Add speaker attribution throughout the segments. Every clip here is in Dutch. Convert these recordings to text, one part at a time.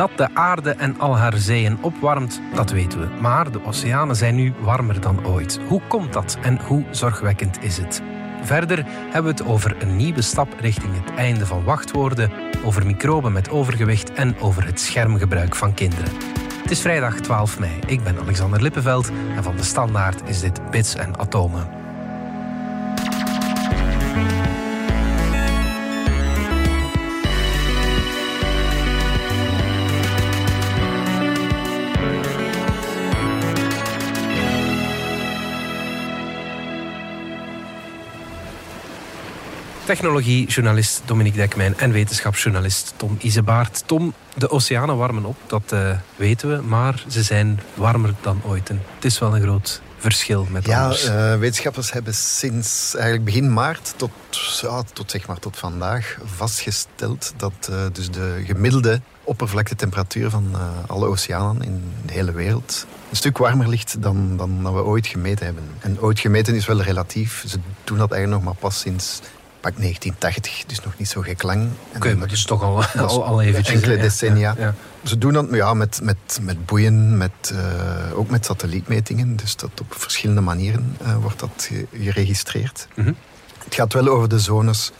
Speaker 1: Dat de aarde en al haar zeeën opwarmt, dat weten we. Maar de oceanen zijn nu warmer dan ooit. Hoe komt dat en hoe zorgwekkend is het? Verder hebben we het over een nieuwe stap richting het einde van wachtwoorden, over microben met overgewicht en over het schermgebruik van kinderen. Het is vrijdag 12 mei. Ik ben Alexander Lippenveld en van de Standaard is dit Bits en Atomen. Technologiejournalist Dominique Dekmijn en wetenschapsjournalist Tom Isebaard. Tom, de oceanen warmen op, dat uh, weten we, maar ze zijn warmer dan ooit. En het is wel een groot verschil met
Speaker 2: ja,
Speaker 1: anders.
Speaker 2: Ja, uh, wetenschappers hebben sinds eigenlijk begin maart tot, ja, tot, zeg maar, tot vandaag vastgesteld dat uh, dus de gemiddelde oppervlaktetemperatuur van alle oceanen in de hele wereld een stuk warmer ligt dan, dan, dan we ooit gemeten hebben. En ooit gemeten is wel relatief. Ze doen dat eigenlijk nog maar pas sinds pak 1980, dus nog niet zo gek lang.
Speaker 1: Oké, okay, maar dus toch al, al, al eventjes.
Speaker 2: Enkele decennia. Ja, ja. Ze doen dat ja, met, met, met boeien, met, uh, ook met satellietmetingen. Dus dat op verschillende manieren uh, wordt dat geregistreerd. Mm -hmm. Het gaat wel over de zones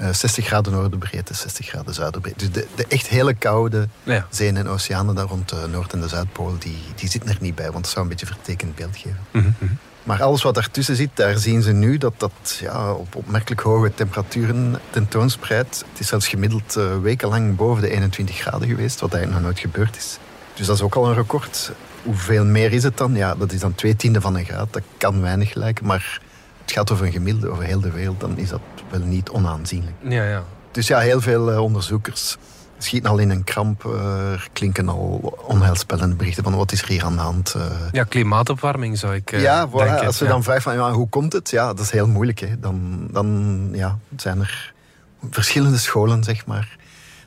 Speaker 2: uh, 60 graden noordenbreedte, 60 graden zuiderbreedte. Dus de, de echt hele koude ja. zeeën en oceanen daar rond de Noord- en de Zuidpool, die, die zitten er niet bij. Want dat zou een beetje een vertekend beeld geven. Mm -hmm. Maar alles wat daartussen zit, daar zien ze nu dat dat ja, op opmerkelijk hoge temperaturen tentoonspreidt. Het is zelfs gemiddeld uh, wekenlang boven de 21 graden geweest, wat eigenlijk nog nooit gebeurd is. Dus dat is ook al een record. Hoeveel meer is het dan? Ja, dat is dan twee tiende van een graad. Dat kan weinig lijken, maar het gaat over een gemiddelde over heel de wereld. Dan is dat wel niet onaanzienlijk.
Speaker 1: Ja, ja.
Speaker 2: Dus ja, heel veel uh, onderzoekers schieten al in een kramp. Uh, klinken al onheilspellende berichten van wat is er hier aan de hand. Uh.
Speaker 1: Ja, klimaatopwarming zou ik uh,
Speaker 2: Ja, voilà,
Speaker 1: denken.
Speaker 2: als je
Speaker 1: ja.
Speaker 2: dan vraagt van ja, hoe komt het? Ja, dat is heel moeilijk. Hè. Dan, dan ja, zijn er verschillende scholen, zeg maar.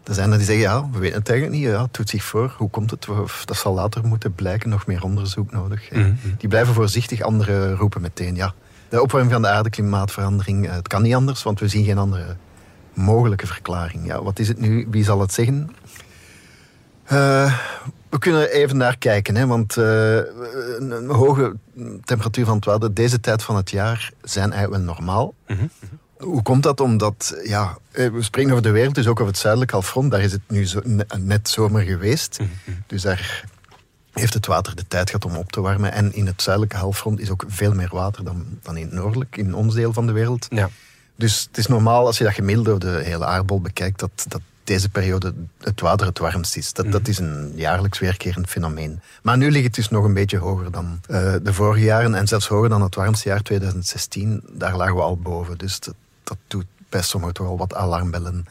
Speaker 2: Er zijn er die zeggen, ja, we weten het eigenlijk niet. Ja, het doet zich voor. Hoe komt het? Dat zal later moeten blijken. Nog meer onderzoek nodig.
Speaker 1: Mm -hmm.
Speaker 2: Die blijven voorzichtig. Anderen roepen meteen, ja, de opwarming van de aarde, klimaatverandering. Het kan niet anders, want we zien geen andere mogelijke verklaring. Ja, wat is het nu? Wie zal het zeggen? Uh, we kunnen even naar kijken, hè, want uh, een, een, hoge temperatuur van het water deze tijd van het jaar zijn eigenlijk wel normaal.
Speaker 1: Mm -hmm.
Speaker 2: Hoe komt dat? Omdat, ja, we spreken over de wereld, dus ook over het zuidelijk halfrond. Daar is het nu zo, net zomer geweest.
Speaker 1: Mm -hmm.
Speaker 2: Dus daar heeft het water de tijd gehad om op te warmen. En in het zuidelijke halfrond is ook veel meer water dan, dan in het noordelijk, in ons deel van de wereld.
Speaker 1: Ja.
Speaker 2: Dus het is normaal als je dat gemiddeld over de hele aardbol bekijkt, dat, dat deze periode het water het warmst is. Dat, dat is een jaarlijks weerkerend fenomeen. Maar nu ligt het dus nog een beetje hoger dan uh, de vorige jaren en zelfs hoger dan het warmste jaar 2016. Daar lagen we al boven. Dus dat, dat doet bij sommigen toch al wat alarmbellen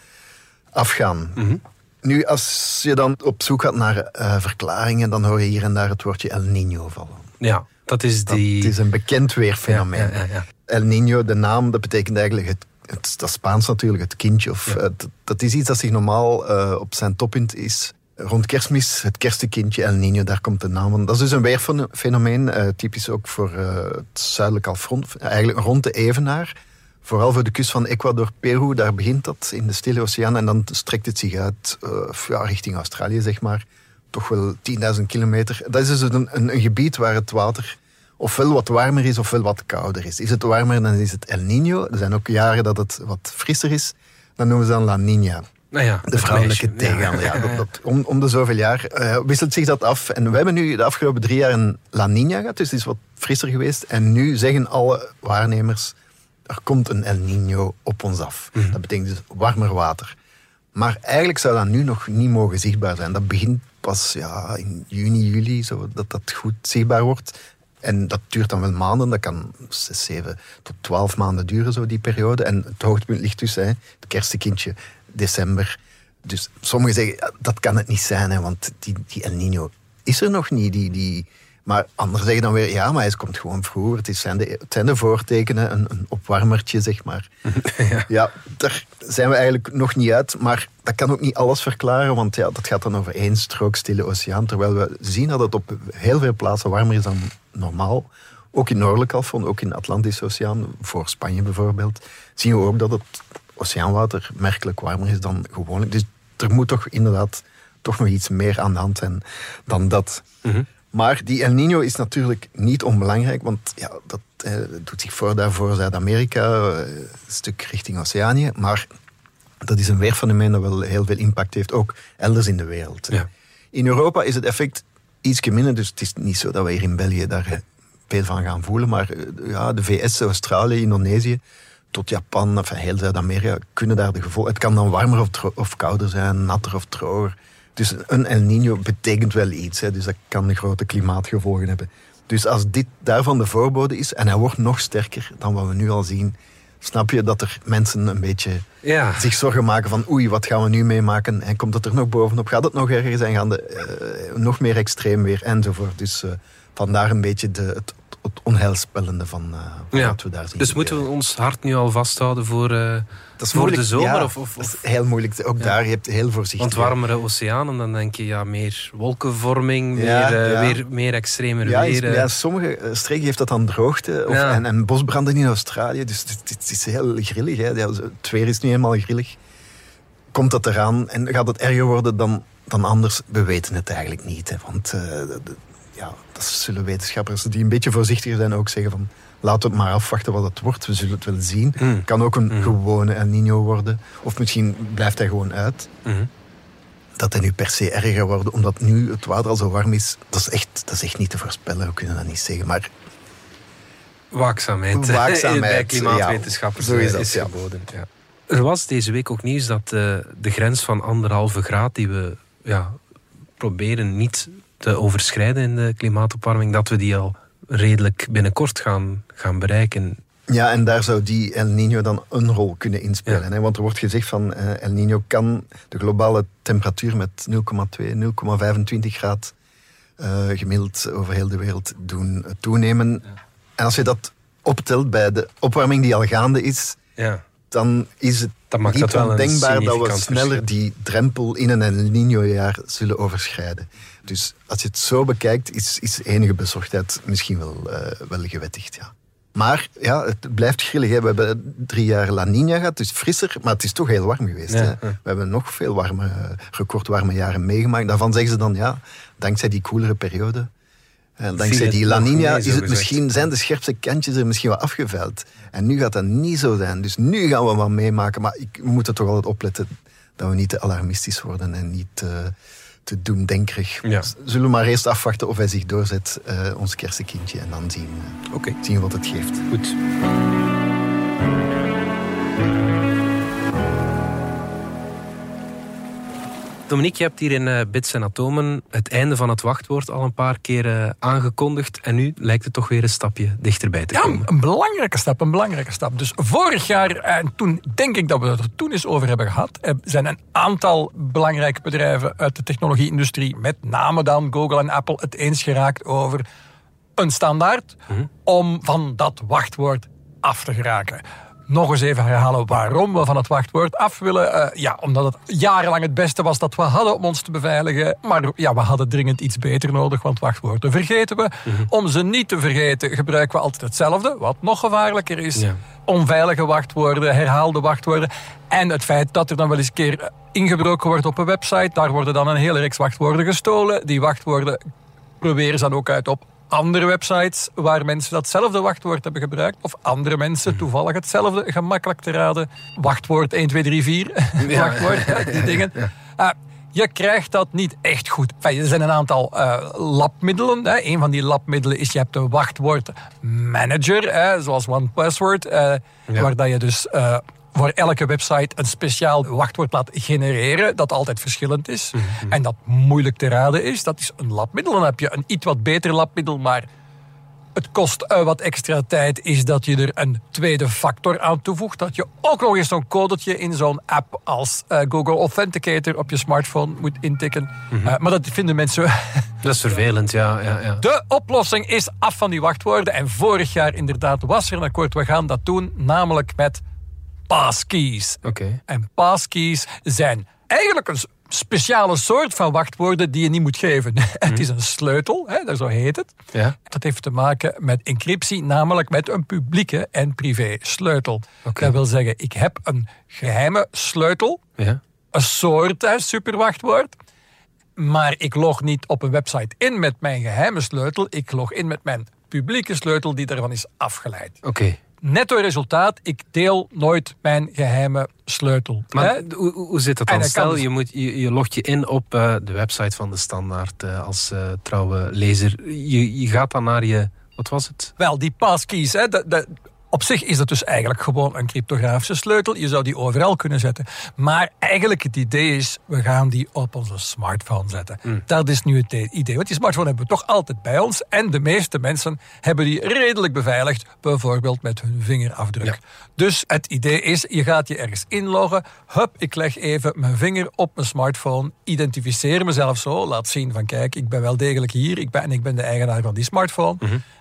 Speaker 2: afgaan.
Speaker 1: Mm -hmm.
Speaker 2: Nu, als je dan op zoek gaat naar uh, verklaringen, dan hoor je hier en daar het woordje El Niño vallen.
Speaker 1: Ja, dat is die...
Speaker 2: Dat is een bekend weerfenomeen.
Speaker 1: Ja, ja, ja,
Speaker 2: El Niño, de naam, dat betekent eigenlijk het, het dat Spaans natuurlijk, het kindje. Of,
Speaker 1: Ja.
Speaker 2: uh, dat, is iets dat zich normaal uh, op zijn toppunt is. Rond kerstmis, het kerstekindje El Niño, daar komt de naam van. Dat is dus een weerfenomeen, uh, typisch ook voor het zuidelijk halfrond, eigenlijk rond de Evenaar. Vooral voor de kust van Ecuador, Peru, daar begint dat in de Stille Oceaan. En dan strekt het zich uit ja, richting Australië, zeg maar. Toch wel 10.000 kilometer. Dat is dus een, een, een gebied waar het water ofwel wat warmer is ofwel wat kouder is. Is het warmer, dan is het El Niño. Er zijn ook jaren dat het wat frisser is. Dan noemen ze dan La Niña.
Speaker 1: Nou ja,
Speaker 2: de vrouwelijke tegenhanger. Ja, dat, dat, om, om, de zoveel jaar uh, wisselt zich dat af. En we hebben nu de afgelopen drie jaar een La Niña gehad, dus het is wat frisser geweest. En nu zeggen alle waarnemers, er komt een El Niño op ons af.
Speaker 1: Mhm.
Speaker 2: Mm. Dat betekent dus warmer water. Maar eigenlijk zou dat nu nog niet mogen zichtbaar zijn. Dat begint pas ja, in juni, juli, zo, dat dat goed zichtbaar wordt. En dat duurt dan wel maanden. Dat kan 6, 7 tot 12 maanden duren, zo die periode. En het hoogtepunt ligt tussen hè, het kerstekindje, december. Dus sommigen zeggen, dat kan het niet zijn, hè, want die, die El Niño is er nog niet. Die, die, maar anderen zeggen dan weer, ja, maar hij komt gewoon vroeger. Het, is, zijn, de, het zijn de voortekenen, een, een opwarmertje, zeg maar.
Speaker 1: ja.
Speaker 2: ja, daar zijn we eigenlijk nog niet uit. Maar dat kan ook niet alles verklaren, want ja, dat gaat dan over één strook stille oceaan. Terwijl we zien dat het op heel veel plaatsen warmer is dan normaal. Ook in Noordelijk halfrond, ook in de Atlantische Oceaan, voor Spanje bijvoorbeeld, zien we ook dat het oceaanwater merkelijk warmer is dan gewoonlijk. Dus er moet toch inderdaad toch nog iets meer aan de hand zijn dan dat. Mhm. Maar die El Nino is natuurlijk niet onbelangrijk, want ja, dat eh, doet zich voor daarvoor Zuid-Amerika, eh, een stuk richting Oceanië. Maar dat is een weerfenomeen dat wel heel veel impact heeft, ook elders in de wereld. Ja. In Europa is het effect iets minder, dus het is niet zo dat we hier in België daar veel van gaan voelen. Maar eh, ja, de VS, Australië, Indonesië, tot Japan, enfin, heel Zuid-Amerika, kunnen daar de gevolgen... Het kan dan warmer of, of kouder zijn, natter of droger. Dus een El Nino betekent wel iets. Hè, dus dat kan grote klimaatgevolgen hebben. Dus als dit daarvan de voorbode is, en hij wordt nog sterker dan wat we nu al zien, snap je dat er mensen een beetje ja. zich zorgen maken van oei, wat gaan we nu meemaken? En komt het er nog bovenop? Gaat het nog erger zijn? Gaan de, uh, nog meer extreem weer? Enzovoort. Dus uh, vandaar een beetje de, het het onheilspellende van, uh, wat we daar zien.
Speaker 1: Dus moeten we ons hart nu al vasthouden voor, uh, voor de zomer? of, of,
Speaker 2: Dat is heel moeilijk. Ook daar, je hebt heel voorzichtig.
Speaker 1: Want warmere oceanen, dan denk je ja, meer wolkenvorming, meer, uh, weer, meer extremer weer.
Speaker 2: Ja, sommige streken heeft dat dan droogte. Of, en, en, bosbranden in Australië. Dus het, is heel grillig. Hè. Het weer is nu helemaal grillig. Komt dat eraan en gaat het erger worden dan, dan anders? We weten het eigenlijk niet. Hè. Want ja, dat zullen wetenschappers die een beetje voorzichtiger zijn ook zeggen van laten we het maar afwachten wat het wordt. We zullen het wel zien. Mm. kan ook een mm. gewone El Nino worden. Of misschien blijft hij gewoon uit. Mm. Dat hij nu per se erger wordt, omdat nu het water al zo warm is, dat is echt, dat is echt niet te voorspellen. We kunnen dat niet zeggen. Maar
Speaker 1: waakzaamheid, waakzaamheid bij klimaatwetenschappers ja, is, is geboden. Ja. Er was deze week ook nieuws dat uh, de grens van anderhalve graad die we ja, proberen niet te overschrijden in de klimaatopwarming, dat we die al redelijk binnenkort gaan, gaan bereiken.
Speaker 2: Ja, en daar zou die El Nino dan een rol kunnen inspelen. Hè? Want er wordt gezegd van uh, El Nino kan de globale temperatuur met 0,2, 0,25 graad uh, gemiddeld over heel de wereld doen toenemen. En als je dat optelt bij de opwarming die al gaande is, ja. Dan is het dan maakt niet dat denkbaar dat we sneller die drempel in een El Nino-jaar zullen overschrijden. Dus als je het zo bekijkt, is, is enige bezorgdheid misschien wel, uh, wel gewettigd. Ja. Maar ja, het blijft grillig. Hè. We hebben drie jaar La Nina gehad, dus frisser, maar het is toch heel warm geweest. hè. We hebben nog veel warme, recordwarme jaren meegemaakt. Daarvan zeggen ze dan, ja, dankzij die koelere periode, en eh, dankzij die La Nina is het misschien, zijn de scherpste kantjes er misschien wel afgeveld. En nu gaat dat niet zo zijn. Dus nu gaan we wat meemaken. Maar ik, we moeten toch altijd opletten dat we niet te alarmistisch worden en niet... Te doen, denkerig. Ja. Zullen we maar eerst afwachten of hij zich doorzet, uh, ons kersenkindje, en dan zien, uh, okay. zien wat het geeft.
Speaker 1: Goed. Dominique, je hebt hier in uh, Bits en Atomen het einde van het wachtwoord al een paar keer aangekondigd. En nu lijkt het toch weer een stapje dichterbij te komen.
Speaker 3: Ja, een belangrijke stap, een belangrijke stap. Dus vorig jaar, en toen denk ik dat we het er toen eens over hebben gehad, zijn een aantal belangrijke bedrijven uit de technologie-industrie, met name dan Google en Apple, het eens geraakt over een standaard mhm. om van dat wachtwoord af te geraken nog eens even herhalen waarom we van het wachtwoord af willen. Uh, ja, omdat het jarenlang het beste was dat we hadden om ons te beveiligen. Maar ja, we hadden dringend iets beter nodig, want wachtwoorden vergeten we. Mhm. Om ze niet te vergeten gebruiken we altijd hetzelfde, wat nog gevaarlijker is. Onveilige wachtwoorden, herhaalde wachtwoorden. En het feit dat er dan wel eens een keer ingebroken wordt op een website, daar worden dan een hele reeks wachtwoorden gestolen. Die wachtwoorden proberen ze dan ook uit op andere websites waar mensen datzelfde wachtwoord hebben gebruikt. Of andere mensen mhm. toevallig hetzelfde gemakkelijk te raden. Wachtwoord 1, 2, 3, 4. Ja. wachtwoord, die dingen. Uh, je krijgt dat niet echt goed. Enfin, er zijn een aantal uh, labmiddelen. Hè. Een van die labmiddelen is, je hebt een wachtwoordmanager, zoals OnePassword, uh, ja. waar dat je dus uh, voor elke website een speciaal wachtwoord laat genereren, dat altijd verschillend is mhm. en dat moeilijk te raden is. Dat is een labmiddel. Dan heb je een iets wat beter labmiddel, maar het kost uh, wat extra tijd, is dat je er een tweede factor aan toevoegt. Dat je ook nog eens zo'n codetje in zo'n app als uh, Google Authenticator op je smartphone moet intikken. Mm -hmm. uh, maar dat vinden mensen...
Speaker 1: dat is vervelend, ja, ja, ja.
Speaker 3: De oplossing is af van die wachtwoorden. En vorig jaar inderdaad was er een akkoord. We gaan dat doen, namelijk met passkeys.
Speaker 1: Okay.
Speaker 3: En passkeys zijn eigenlijk een speciale soort van wachtwoorden die je niet moet geven. het mhm. is een sleutel, hè, zo heet het.
Speaker 1: Ja.
Speaker 3: Dat heeft te maken met encryptie, namelijk met een publieke en privé sleutel. Dat wil zeggen, ik heb een geheime sleutel,
Speaker 1: ja.
Speaker 3: een soort hè, superwachtwoord. Maar ik log niet op een website in met mijn geheime sleutel. Ik log in met mijn publieke sleutel die daarvan is afgeleid.
Speaker 1: Oké.
Speaker 3: Netto resultaat, ik deel nooit mijn geheime sleutel.
Speaker 1: Maar
Speaker 3: Hè?
Speaker 1: hoe, hoe zit dan?
Speaker 3: dat kan
Speaker 1: Stel,
Speaker 3: dus-
Speaker 1: je, moet, je, je logt je in op eh, de website van de Standaard eh, als eh, trouwe lezer. Je, je gaat dan naar je... Wat was het?
Speaker 3: Wel, die passkeys, hè, op zich is dat dus eigenlijk gewoon een cryptografische sleutel. Je zou die overal kunnen zetten. Maar eigenlijk het idee is, we gaan die op onze smartphone zetten. Dat is nu het idee. Want die smartphone hebben we toch altijd bij ons. En de meeste mensen hebben die redelijk beveiligd. Bijvoorbeeld met hun vingerafdruk.
Speaker 1: Ja.
Speaker 3: Dus het idee is, je gaat je ergens inloggen. Hup, ik leg even mijn vinger op mijn smartphone. Identificeer mezelf zo. Laat zien van kijk, ik ben wel degelijk hier. Ik ben, en ik ben de eigenaar van die smartphone.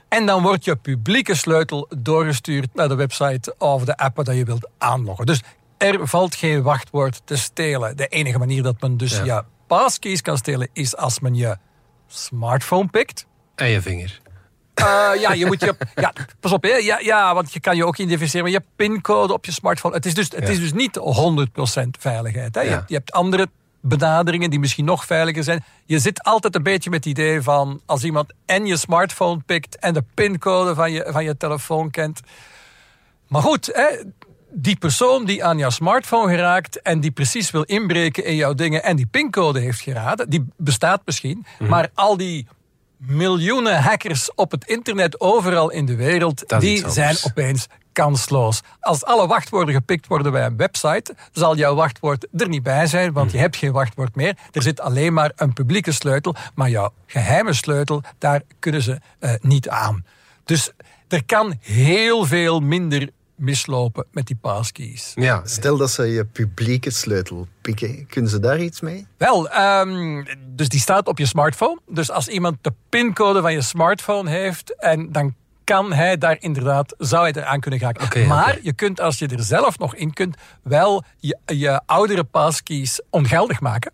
Speaker 3: En dan wordt je publieke sleutel doorgestuurd naar de website of de app dat je wilt aanloggen. Dus er valt geen wachtwoord te stelen. De enige manier dat men dus
Speaker 1: Ja.
Speaker 3: je passkeys kan stelen is als men je smartphone pikt.
Speaker 1: En je vinger.
Speaker 3: Eh, ja, je moet je. Ja, pas op, hè. Ja, ja, want je kan je ook identificeren met je pincode op je smartphone. Het is dus, het
Speaker 1: Ja.
Speaker 3: is dus niet 100% veiligheid. Hè. Je,
Speaker 1: Ja.
Speaker 3: hebt, je hebt andere benaderingen die misschien nog veiliger zijn. Je zit altijd een beetje met het idee van als iemand en je smartphone pikt en de pincode van je, van je telefoon kent. Maar goed, hè, die persoon die aan jouw smartphone geraakt en die precies wil inbreken in jouw dingen en die pincode heeft geraden, die bestaat misschien.
Speaker 1: Mhm.
Speaker 3: Maar al die miljoenen hackers op het internet overal in de wereld,
Speaker 1: Dat
Speaker 3: die zijn opeens kansloos. Als alle wachtwoorden gepikt worden bij een website, zal jouw wachtwoord er niet bij zijn, want je hebt geen wachtwoord meer. Er zit alleen maar een publieke sleutel, maar jouw geheime sleutel, daar kunnen ze eh, niet aan. Dus er kan heel veel minder mislopen met die passkeys.
Speaker 1: Ja,
Speaker 2: Stel dat ze je publieke sleutel pikken, kunnen ze daar iets mee?
Speaker 3: Wel, ehm, dus die staat op je smartphone. Dus als iemand de pincode van je smartphone heeft, en dan kan hij daar inderdaad, zou hij eraan kunnen.
Speaker 1: Oké,
Speaker 3: maar je kunt, als je er zelf nog in kunt, wel je, je oudere passkeys ongeldig maken.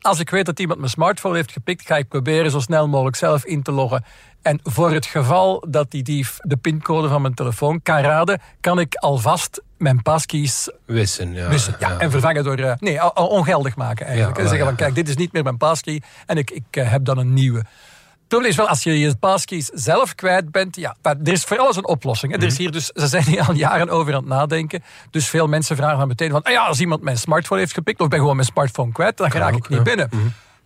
Speaker 3: Als ik weet dat iemand mijn smartphone heeft gepikt, ga ik proberen zo snel mogelijk zelf in te loggen. En voor het geval dat die dief de pincode van mijn telefoon kan raden, kan ik alvast mijn passkeys
Speaker 1: wissen. Ja,
Speaker 3: wissen. Ja, en vervangen door... eh, nee, ongeldig maken eigenlijk.
Speaker 1: Ja,
Speaker 3: en zeggen van, kijk, dit is niet meer mijn passkey en ik, ik eh, heb dan een nieuwe. Probleem is wel, als je je passkeys zelf kwijt bent, ja, er is voor alles een oplossing. Er is hier dus, ze zijn hier al jaren over aan het nadenken. Dus veel mensen vragen dan meteen van, ah ja, als iemand mijn smartphone heeft gepikt, of ik ben gewoon mijn smartphone kwijt, dan raak ik niet binnen.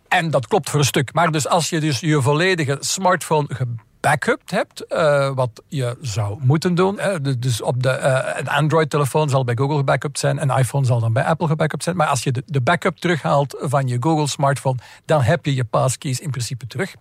Speaker 3: En dat klopt voor een stuk. Maar dus als je dus je volledige smartphone gebackupt hebt, eh, wat je zou moeten doen. dus- dus op de, eh, een Android-telefoon zal bij Google gebackupt zijn, een iPhone zal dan bij Apple gebackupt zijn. Maar als je de, de backup terughaalt van je Google-smartphone, dan heb je je passkeys in principe terug.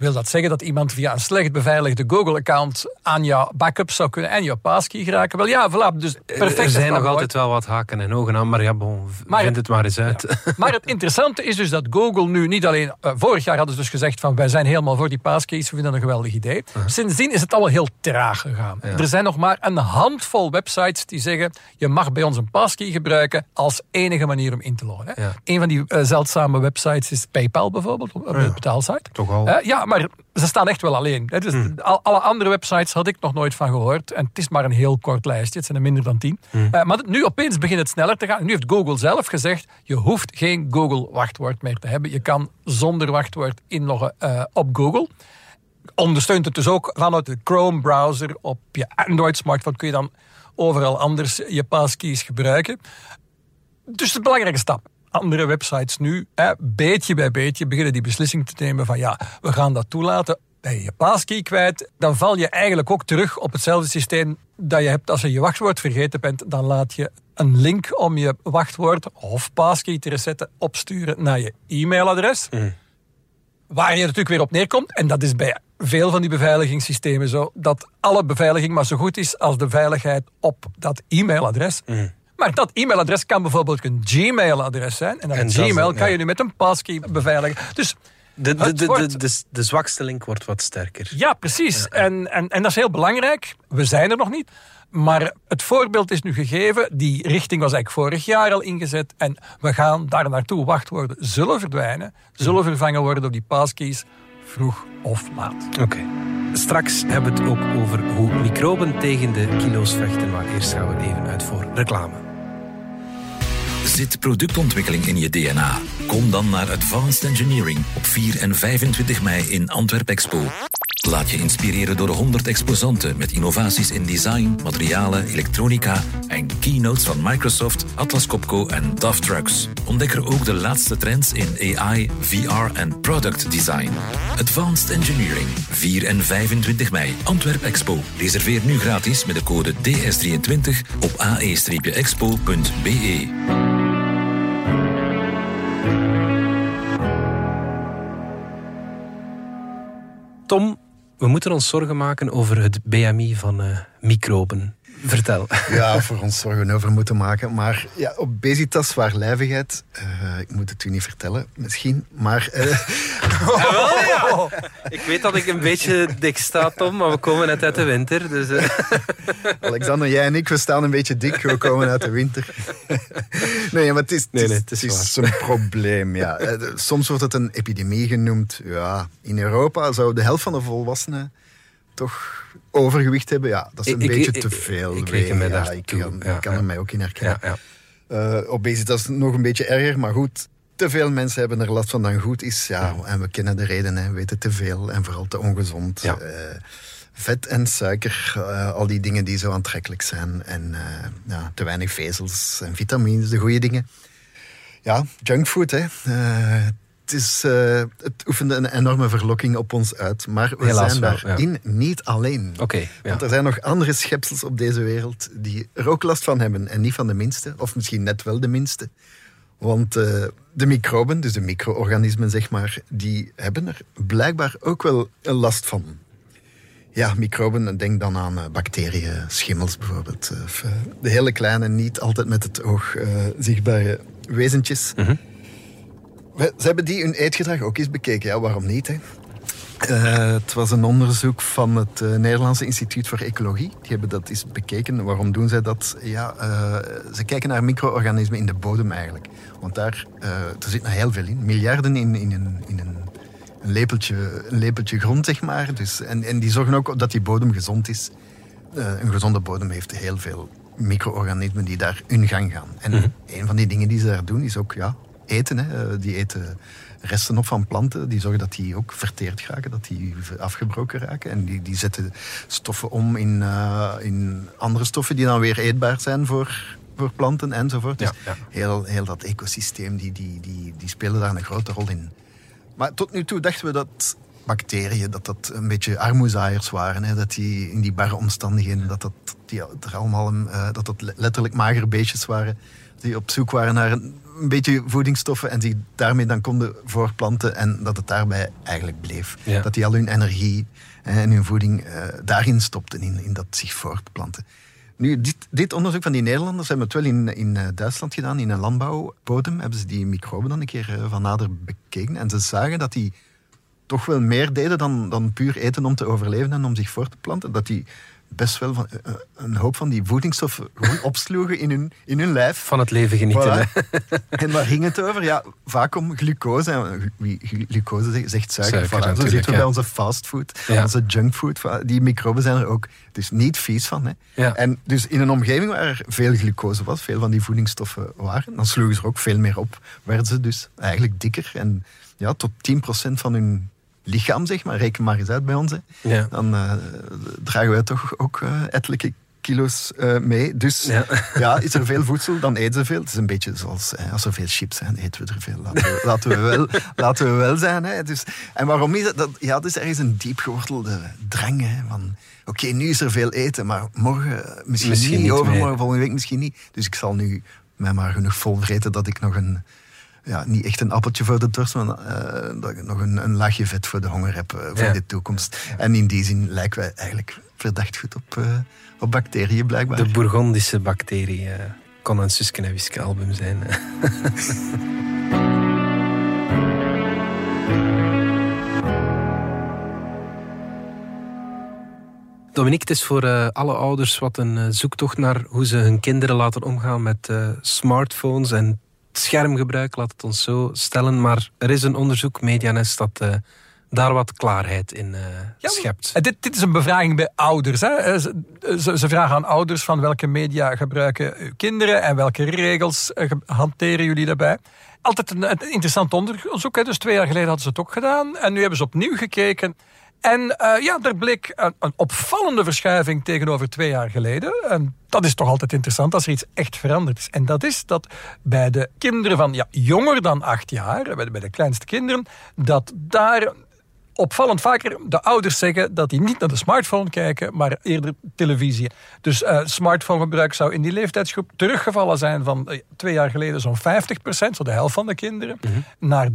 Speaker 3: Wil dat zeggen dat iemand via een slecht beveiligde Google-account aan jouw backup zou kunnen en jouw passkey geraken? Wel ja, voilà. Dus perfect.
Speaker 1: er zijn nog altijd wel wat haken en ogen aan, maar ja, bon,
Speaker 3: Maar
Speaker 1: vind
Speaker 3: het-
Speaker 1: maar eens uit.
Speaker 3: Maar het interessante is dus dat Google nu niet alleen... eh, vorig jaar hadden ze dus gezegd van wij zijn helemaal voor die passkeys, we vinden dat een geweldig idee. Sindsdien is het allemaal heel traag gegaan. Er zijn nog maar een handvol websites die zeggen je mag bij ons een passkey gebruiken als enige manier om in te loggen.
Speaker 1: Ja.
Speaker 3: Een van die eh, zeldzame websites is PayPal bijvoorbeeld, een betaalsite.
Speaker 1: Toch al.
Speaker 3: Eh, ja, maar ze staan echt wel alleen. Hè. Dus al- alle andere websites had ik nog nooit van gehoord. En het is maar een heel kort lijstje. Het zijn er minder dan tien. Eh, maar nu opeens begint het sneller te gaan. Nu heeft Google zelf gezegd, je hoeft geen Google-wachtwoord meer te hebben. Je kan zonder wachtwoord inloggen eh, op Google. Ondersteunt het dus ook vanuit de Chrome-browser op je Android-smartphone. Kun je dan overal anders je passkeys gebruiken. Dus de belangrijke stap. Andere websites nu, beetje bij beetje, beginnen die beslissing te nemen van ja, we gaan dat toelaten. Ben je je passkey kwijt, dan val je eigenlijk ook terug op hetzelfde systeem dat je hebt als je je wachtwoord vergeten bent. Dan laat je een link om je wachtwoord of passkey te resetten opsturen naar je e-mailadres. Waar je natuurlijk weer op neerkomt, en dat is bij veel van die beveiligingssystemen zo, dat alle beveiliging maar zo goed is als de veiligheid op dat e-mailadres. Maar dat e-mailadres kan bijvoorbeeld een Gmail-adres zijn. En dat
Speaker 1: En dat is
Speaker 3: Gmail kan je nu met een passkey beveiligen. Dus
Speaker 1: De, de, de, de, de zwakste link wordt wat sterker.
Speaker 3: ja, precies. En, en, en dat is heel belangrijk. We zijn er nog niet. Maar het voorbeeld is nu gegeven. Die richting was eigenlijk vorig jaar al ingezet. En we gaan daar naartoe. Wachtwoorden zullen verdwijnen. Zullen vervangen worden door die passkeys. Vroeg of laat.
Speaker 1: Oké. Straks hebben we het ook over hoe microben tegen de kilo's vechten. Maar eerst gaan we even uit voor reclame.
Speaker 4: Zit productontwikkeling in je DNA? Kom dan naar Advanced Engineering op 4 en 25 mei in Antwerp Expo. Laat je inspireren door 100 exposanten met innovaties in design, materialen, elektronica en keynotes van Microsoft, Atlas Copco en DAF Trucks. Ontdek er ook de laatste trends in AI, VR en product design. Advanced Engineering, 4 en 25 mei, Antwerp Expo. Reserveer nu gratis met de code DS23 op ae-expo.be.
Speaker 1: Tom, we moeten ons zorgen maken over het BMI van uh, microben. Vertel.
Speaker 2: Ja, voor ons zorgen over moeten maken. Maar ja, obesitas, zwaarlijvigheid, uh, ik moet het u niet vertellen, misschien. Maar... Uh...
Speaker 1: ja. Ik weet dat ik een beetje dik sta, Tom, maar we komen net uit de winter. Dus, uh...
Speaker 2: Alexander, jij en ik, we staan een beetje dik. We komen uit de winter. nee, maar het is, het is, het is, het is een probleem. Ja. Soms wordt het een epidemie genoemd. Ja, in Europa zou de helft van de volwassenen toch overgewicht hebben, ja, dat is een beetje te veel.
Speaker 1: Ik, ik, me
Speaker 2: ja, ik kan, ja, kan er mij ook in herkennen. Ja, ja. Uh, obesitas is nog een beetje erger, maar goed, te veel mensen hebben er last van dan goed is. Ja, en we kennen de reden, hè. we weten te veel en vooral te ongezond. Uh, vet en suiker, uh, al die dingen die zo aantrekkelijk zijn. En ja, te weinig vezels en vitamines, de goede dingen. Ja, junkfood, hè het, is, uh, het oefende een enorme verlokking op ons uit. Maar we Helaas zijn daarin niet alleen.
Speaker 1: Okay,
Speaker 2: ja. Want er zijn nog andere schepsels op deze wereld die er ook last van hebben. En niet van de minste, of misschien net wel de minste. Want uh, de microben, dus de micro-organismen zeg maar, die hebben er blijkbaar ook wel last van. Ja, microben, denk dan aan uh, bacteriën, schimmels bijvoorbeeld. Of, de hele kleine, niet altijd met het oog zichtbare wezentjes. Mm ze hebben die hun eetgedrag ook eens bekeken. Ja, waarom niet? Hè? Uh, het was een onderzoek van het uh, Nederlandse Instituut voor Ecologie. Die hebben dat eens bekeken. Waarom doen zij dat? Ja, uh, ze kijken naar micro-organismen in de bodem eigenlijk. Want daar er zit nog heel veel in. Miljarden in, in, een, in een, een, lepeltje, een lepeltje grond, zeg maar. Dus, en, en die zorgen ook dat die bodem gezond is. een gezonde bodem heeft heel veel micro-organismen die daar hun gang gaan. En mm een van die dingen die ze daar doen is ook ja, eten. Hè. Die eten resten op van planten. Die zorgen dat die ook verteerd raken, dat die afgebroken raken. En die, die zetten stoffen om in, uh, in andere stoffen die dan weer eetbaar zijn voor, voor planten enzovoort. Dus ja, Heel, heel dat ecosysteem, die, die, die, die spelen daar een grote rol in. Maar tot nu toe dachten we dat bacteriën, dat dat een beetje armoezaaiers waren. Hè? Dat die in die barre omstandigheden, dat dat, die er allemaal, uh, dat dat letterlijk magere beestjes waren. Die op zoek waren naar een een beetje voedingsstoffen en zich daarmee dan konden voorplanten en dat het daarbij eigenlijk bleef. Dat die al hun energie en hun voeding uh, daarin stopten, in, in dat zich voortplanten. Nu, dit, dit, onderzoek van die Nederlanders hebben het wel in, in Duitsland gedaan, in een landbouwbodem. Hebben ze die microben dan een keer van nader bekeken. En ze zagen dat die toch wel meer deden dan, dan puur eten om te overleven en om zich voor te planten. Dat die best wel van, eh, eh, een hoop van die voedingsstoffen gewoon opsloegen in hun, in hun lijf.
Speaker 1: Van het leven genieten.
Speaker 2: en waar ging het over? Ja, vaak om glucose. En wie glucose zegt, suiker. suiker Zo zitten we bij onze fastfood, ja. onze junkfood. Die microben zijn er ook dus niet vies van. Hè. Ja. En dus in een omgeving waar er veel glucose was, veel van die voedingsstoffen waren, dan sloegen ze er ook veel meer op. Werden ze dus eigenlijk dikker en ja, tot 10% van hun lichaam, zeg maar, reken maar eens uit bij ons, ja. dan uh, dragen wij toch ook uh, ettelijke kilo's uh, mee. Dus ja. ja. is er veel voedsel, dan eten ze veel. Het is een beetje zoals als er veel chips zijn, eten we er veel. Laten we, laten we, wel, laten we wel zijn. Hè. Dus, en waarom is dat? dat ja, het is ergens een diep gewortelde drang. Hè, van, oké, nu is er veel eten, maar morgen misschien, misschien niet, overmorgen, volgende week misschien niet. Dus ik zal nu mij maar genoeg vol vreten dat ik nog een ja, niet echt een appeltje voor de dorst, maar uh, dat ik nog een, een laagje vet voor de honger heb uh, voor de toekomst. En in die zin lijken wij eigenlijk verdacht goed op, uh, op bacteriën, blijkbaar.
Speaker 1: De Bourgondische bacterie kon een Suske en Wiske album zijn. Dominique, het is voor uh, alle ouders wat een uh, zoektocht naar hoe ze hun kinderen laten omgaan met uh, smartphones en schermgebruik, laat het ons zo stellen. Maar er is een onderzoek, Medianest, dat uh, daar wat klaarheid in uh, schept.
Speaker 3: Dit, dit, is een bevraging bij ouders. Hè. Ze, ze, vragen aan ouders van welke media gebruiken uw kinderen en welke regels hanteren jullie daarbij. Altijd een, een interessant onderzoek. Hè. Dus twee jaar geleden hadden ze het ook gedaan. En nu hebben ze opnieuw gekeken en uh, ja, er bleek een, een, opvallende verschuiving tegenover twee jaar geleden. En dat is toch altijd interessant als er iets echt veranderd is. En dat is dat bij de kinderen van ja, jonger dan acht jaar, bij de, bij de kleinste kinderen, dat daar opvallend vaker de ouders zeggen dat die niet naar de smartphone kijken, maar eerder televisie. Dus uh, smartphonegebruik zou in die leeftijdsgroep teruggevallen zijn van uh, twee jaar geleden zo'n 50%, zo de helft van de kinderen, mm -hmm. naar 30%.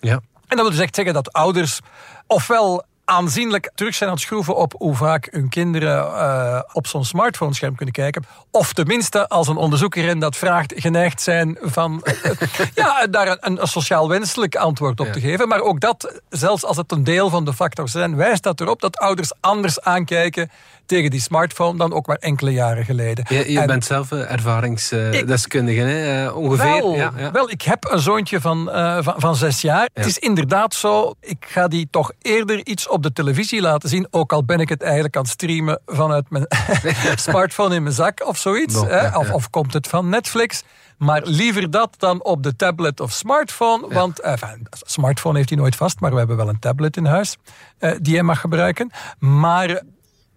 Speaker 1: Ja.
Speaker 3: En dat wil dus echt zeggen dat ouders ofwel aanzienlijk terug zijn aan het schroeven op hoe vaak hun kinderen uh, op zo'n smartphone-scherm kunnen kijken. Of tenminste, als een onderzoeker in dat vraagt, geneigd zijn van ja, daar een, een, sociaal wenselijk antwoord op ja. te geven. Maar ook dat, zelfs als het een deel van de factors zijn, wijst dat erop dat ouders anders aankijken tegen die smartphone dan ook maar enkele jaren geleden.
Speaker 1: Je, je bent zelf ervaringsdeskundige, hè? Uh, ongeveer.
Speaker 3: Wel,
Speaker 1: ja, ja.
Speaker 3: wel, ik heb een zoontje van, uh, van, van zes jaar. Het is inderdaad zo, ik ga die toch eerder iets op de televisie laten zien, ook al ben ik het eigenlijk aan het streamen vanuit mijn smartphone in mijn zak of zoiets. Hè? Of, of komt het van Netflix. Maar liever dat dan op de tablet of smartphone. Ja. Want, enfin, smartphone heeft hij nooit vast, maar we hebben wel een tablet in huis uh, die hij mag gebruiken. Maar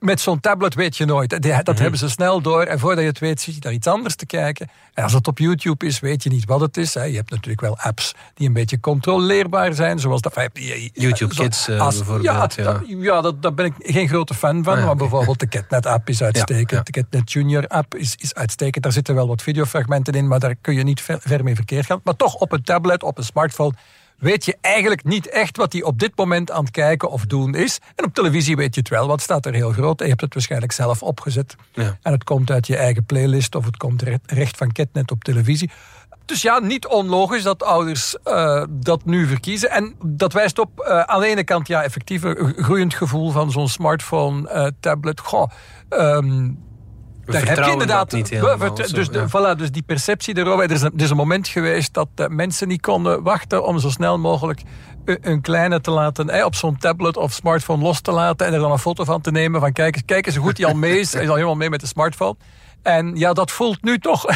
Speaker 3: met zo'n tablet weet je nooit. Dat mm -hmm. hebben ze snel door. En voordat je het weet, zit je daar iets anders te kijken. En als het op YouTube is, weet je niet wat het is. Je hebt natuurlijk wel apps die een beetje controleerbaar zijn. Zoals dat,
Speaker 1: YouTube Kids als, bijvoorbeeld.
Speaker 3: Ja, ja. Dat, ja dat, daar ben ik geen grote fan van. Ah, maar okay. bijvoorbeeld de CatNet-app is uitstekend. Ja. De CatNet Junior-app is, is uitstekend. Daar zitten wel wat videofragmenten in, maar daar kun je niet ver, ver mee verkeerd gaan. Maar toch op een tablet, op een smartphone weet je eigenlijk niet echt wat hij op dit moment aan het kijken of doen is. En op televisie weet je het wel, want het staat er heel groot. En je hebt het waarschijnlijk zelf opgezet.
Speaker 1: Ja.
Speaker 3: En het komt uit je eigen playlist of het komt recht van Ketnet op televisie. Dus ja, niet onlogisch dat ouders uh, dat nu verkiezen. En dat wijst op uh, aan de ene kant ja, effectief een groeiend gevoel van zo'n smartphone, uh, tablet. Goh, um,
Speaker 1: we daar heb je inderdaad. Niet helemaal,
Speaker 3: dus, de, voilà, dus die perceptie erover. Er is, een, er is een moment geweest dat uh, mensen niet konden wachten om zo snel mogelijk een, een kleine te laten eh, op zo'n tablet of smartphone los te laten en er dan een foto van te nemen van kijk, kijk eens hoe goed hij al mee is. Hij is al helemaal mee met de smartphone. En ja, dat voelt nu toch.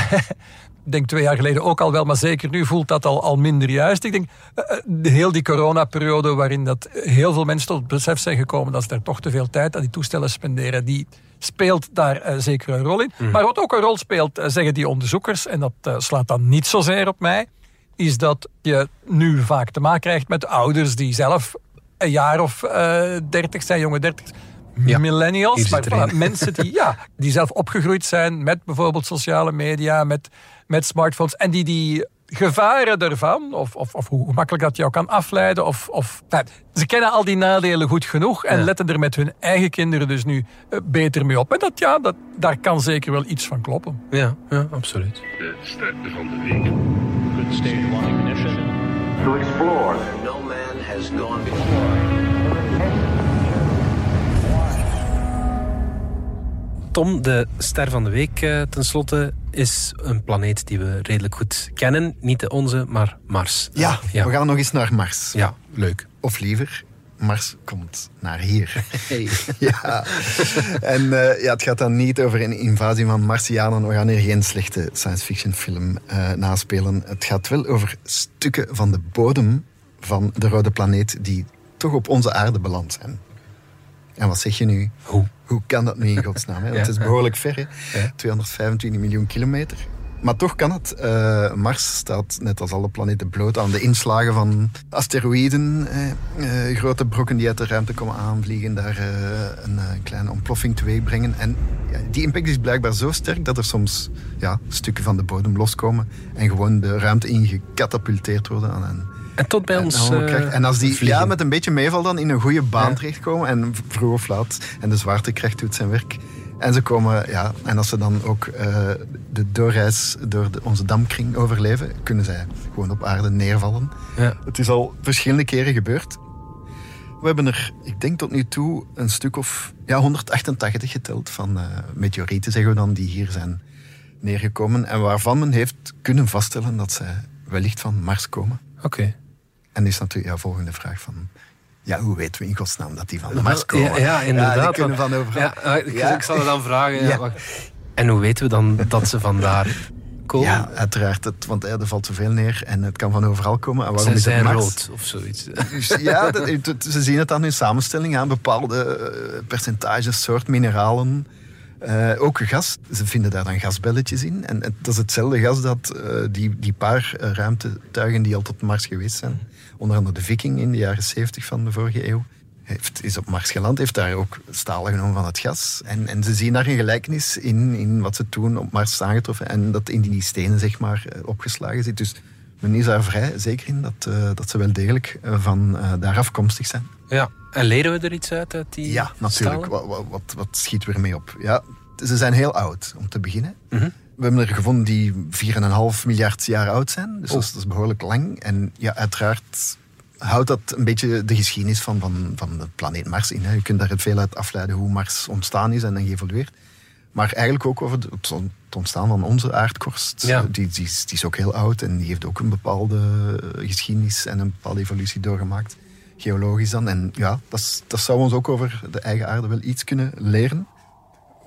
Speaker 3: Ik denk twee jaar geleden ook al wel, maar zeker nu voelt dat al, al minder juist. Ik denk, uh, heel die coronaperiode waarin dat heel veel mensen tot het besef zijn gekomen dat ze daar toch te veel tijd aan die toestellen spenderen, die speelt daar uh, zeker een rol in. Mm. Maar wat ook een rol speelt, uh, zeggen die onderzoekers, en dat uh, slaat dan niet zozeer op mij, is dat je nu vaak te maken krijgt met ouders die zelf een jaar of dertig zijn, jonge dertig, ja, millennials, maar voilà, mensen die, ja, die zelf opgegroeid zijn met bijvoorbeeld sociale media, met, met smartphones, en die die gevaren ervan, of, of, of hoe makkelijk dat jou kan afleiden, of, of nou, ze kennen al die nadelen goed genoeg en ja. letten er met hun eigen kinderen dus nu uh, beter mee op. En dat, ja, dat, daar kan zeker wel iets van kloppen.
Speaker 1: Ja, ja absoluut.
Speaker 5: De ster van de week.
Speaker 6: Good stage one ignition.
Speaker 7: To explore. No man has gone before.
Speaker 1: Tom, de ster van de week uh, tenslotte is een planeet die we redelijk goed kennen. Niet de onze, maar Mars.
Speaker 2: Ja, ja, we gaan nog eens naar Mars.
Speaker 1: Ja, leuk.
Speaker 2: Of liever, Mars komt naar hier.
Speaker 1: Hey.
Speaker 2: ja. En uh, ja, het gaat dan niet over een invasie van Martianen. We gaan hier geen slechte science fiction film uh, naspelen. Het gaat wel over stukken van de bodem van de rode planeet die toch op onze aarde beland zijn. En wat zeg je nu?
Speaker 1: Hoe?
Speaker 2: Hoe kan dat nu in godsnaam? Hè? Het is behoorlijk ver, hè? Ja. 225 miljoen kilometer. Maar toch kan het. Uh, Mars staat net als alle planeten bloot aan de inslagen van asteroïden. Uh, uh, grote brokken die uit de ruimte komen aanvliegen, daar een, kleine ontploffing teweeg brengen. En ja, die impact is blijkbaar zo sterk dat er soms ja, stukken van de bodem loskomen en gewoon de ruimte in gecatapulteerd worden aan een
Speaker 1: en tot bij
Speaker 2: en,
Speaker 1: ons.
Speaker 2: Uh, en als die ja, met een beetje meeval dan in een goede baan ja. terechtkomen en vroeg of laat en de zwaartekracht doet zijn werk. En ze komen, ja, en als ze dan ook uh, de doorreis door de, onze damkring overleven, kunnen zij gewoon op aarde neervallen.
Speaker 1: Ja.
Speaker 2: Het is al verschillende keren gebeurd. We hebben er, ik denk tot nu toe, een stuk of ja, 188 geteld van uh, meteorieten, zeggen we dan, die hier zijn neergekomen. En waarvan men heeft kunnen vaststellen dat zij wellicht van Mars komen.
Speaker 1: Oké. Okay.
Speaker 2: En is natuurlijk de volgende vraag van... Ja, hoe weten we in godsnaam dat die van de Mars komen?
Speaker 1: Ja, ja, inderdaad.
Speaker 2: die kunnen van.
Speaker 1: Ja, ik,
Speaker 2: Ja.
Speaker 1: ik zal het dan vragen. ja,
Speaker 2: Ja.
Speaker 1: wacht. En hoe weten we dan dat ze vandaar komen?
Speaker 2: Ja, uiteraard. Het, want er valt zoveel neer en het kan van overal komen. En waarom
Speaker 1: Ze
Speaker 2: is
Speaker 1: zijn rood of zoiets.
Speaker 2: Dus ja, dat- ze zien het aan hun samenstelling, aan bepaalde eh, percentages, soort mineralen. Eh, ook gas. Ze vinden daar dan gasbelletjes in. En dat is hetzelfde gas dat eh, die, die paar eh, ruimtetuigen die al tot Mars geweest zijn, onder andere de Viking in de jaren 70 van de vorige eeuw, heeft, is op Mars geland, heeft daar ook stalen genomen van het gas. En, en ze zien daar een gelijkenis in, in wat ze toen op Mars aangetroffen en dat in die stenen zeg maar opgeslagen zit. Dus men is daar vrij zeker in dat, dat ze wel degelijk van daar afkomstig zijn.
Speaker 1: Ja. En leren we er iets uit uit die
Speaker 2: Ja, natuurlijk. Wat, wat, wat, wat schieten we ermee op? Ja, ze zijn heel oud, om te beginnen.
Speaker 1: Mhm.
Speaker 2: We hebben er gevonden die 4,5 miljard jaar oud zijn. Dus dat, is, dat is behoorlijk lang. En ja, uiteraard houdt dat een beetje de geschiedenis van, van, van de planeet Mars in. Hè. Je kunt daar veel uit afleiden hoe Mars ontstaan is en dan geëvolueerd. Maar eigenlijk ook over de- het on- het ontstaan van onze aardkorst.
Speaker 1: Ja.
Speaker 2: Die, die is ook heel oud en die heeft ook een bepaalde eh, geschiedenis en een bepaalde evolutie doorgemaakt. Geologisch dan. En ja, dat, dat zou ons ook over de eigen aarde wel iets kunnen leren.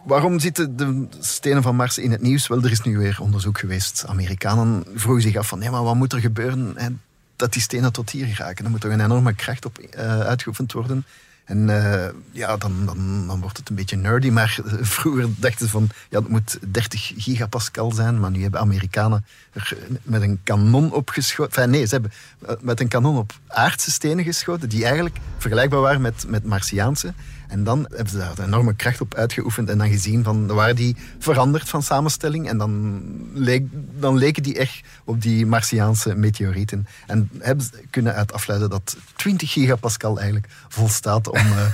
Speaker 2: Waarom zitten de stenen van Mars in het nieuws? Wel, er is nu weer onderzoek geweest. Amerikanen vroegen zich af van, nee, maar wat moet er gebeuren hè, dat die stenen tot hier geraken? Dan moet er een enorme kracht op eh, uitgeoefend worden. En eh, ja, dan, dan, dan wordt het een beetje nerdy. Maar eh, vroeger dachten ze van, ja, het moet 30 gigapascal zijn. Maar nu hebben Amerikanen er met een kanon opgeschoten. Enfin, nee, ze hebben eh, met een kanon op aardse stenen geschoten. Die eigenlijk vergelijkbaar waren met, met Martiaanse. En dan hebben ze daar een enorme kracht op uitgeoefend. En dan gezien van, waren die veranderd van samenstelling. En dan, leek, dan leken die echt op die Martiaanse meteorieten. En hebben ze kunnen uit afleiden dat 20 gigapascal eigenlijk volstaat om, eh,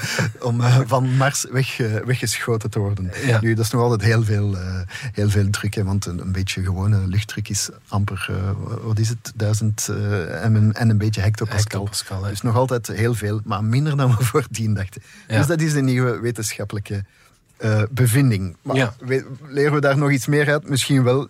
Speaker 2: om eh, van Mars weg, eh, weggeschoten te worden.
Speaker 1: Ja.
Speaker 2: Nu, dat is nog altijd heel veel, heel veel druk. Hè, want een, een beetje gewone luchtdruk is amper, wat is het, 1000 eh, en, een, en een beetje hectopascal.
Speaker 1: Hectopascal, hè.
Speaker 2: dus nog altijd heel veel, maar minder dan we voordien dachten.
Speaker 1: Ja.
Speaker 2: Dus dat is de nieuwe wetenschappelijke eh, bevinding. Maar
Speaker 1: Ja.
Speaker 2: we- leren we daar nog iets meer uit? Misschien wel.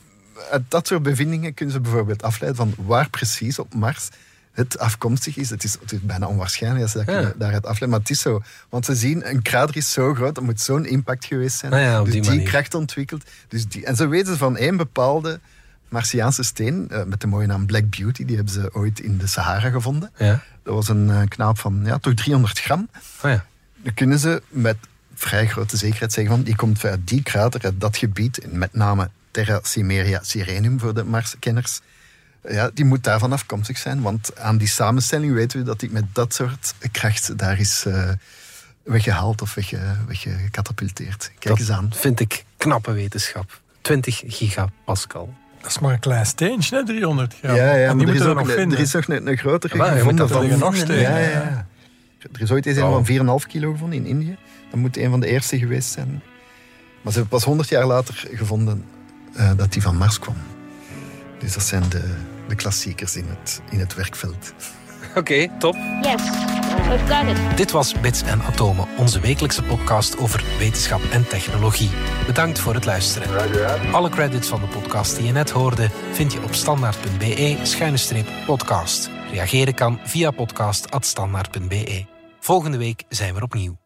Speaker 2: Uit dat soort bevindingen kunnen ze bijvoorbeeld afleiden van waar precies op Mars het afkomstig is. Het is, het is bijna onwaarschijnlijk als ze dat
Speaker 1: Ja.
Speaker 2: daaruit afleiden, maar het is zo. Want ze zien, een krater is zo groot, dat moet zo'n impact geweest zijn.
Speaker 1: Ah ja, op
Speaker 2: dus
Speaker 1: die
Speaker 2: die, kracht ontwikkeld. Dus die, en ze weten van één bepaalde Martiaanse steen, eh, met de mooie naam Black Beauty, die hebben ze ooit in de Sahara gevonden.
Speaker 1: Ja.
Speaker 2: Dat was een eh, knaap van ja, toch 300 gram.
Speaker 1: Oh ja.
Speaker 2: Dan kunnen ze met vrij grote zekerheid zeggen van die komt uit die krater, uit dat gebied, met name Terra Cimmeria Sirenum voor de Marskenners. Ja, die moet daarvan afkomstig zijn, want aan die samenstelling weten we dat die met dat soort kracht daar is eh, weggehaald of wegge, weggecatapulteerd. Kijk
Speaker 1: Dat
Speaker 2: eens aan.
Speaker 1: vind ik knappe wetenschap. 20 gigapascal.
Speaker 3: Dat is maar een klein steentje, hè, 300 gram.
Speaker 2: Ja, ja,
Speaker 3: en
Speaker 2: maar
Speaker 3: die
Speaker 2: er is,
Speaker 3: moeten we
Speaker 2: ook,
Speaker 3: nog
Speaker 2: een-
Speaker 3: vinden.
Speaker 2: er is nog een, een grotere
Speaker 1: Maar je moet dat
Speaker 3: er nog stenen.
Speaker 2: Ja, ja, ja. Er is ooit eens een
Speaker 1: Wauw.
Speaker 2: van 4,5 kilo gevonden in Indië. Dat moet een van de eerste geweest zijn. Maar ze hebben pas 100 jaar later gevonden eh, dat die van Mars kwam. Dus dat zijn de, de klassiekers in het, in het werkveld.
Speaker 1: Oké, top.
Speaker 8: Yes, we've got it.
Speaker 1: Dit was Bits en Atomen, onze wekelijkse podcast over wetenschap en technologie. Bedankt voor het luisteren. Alle credits van de podcast die je net hoorde vind je op standaard.be-podcast. Reageren kan via podcast.standaard.be. Volgende week zijn we opnieuw.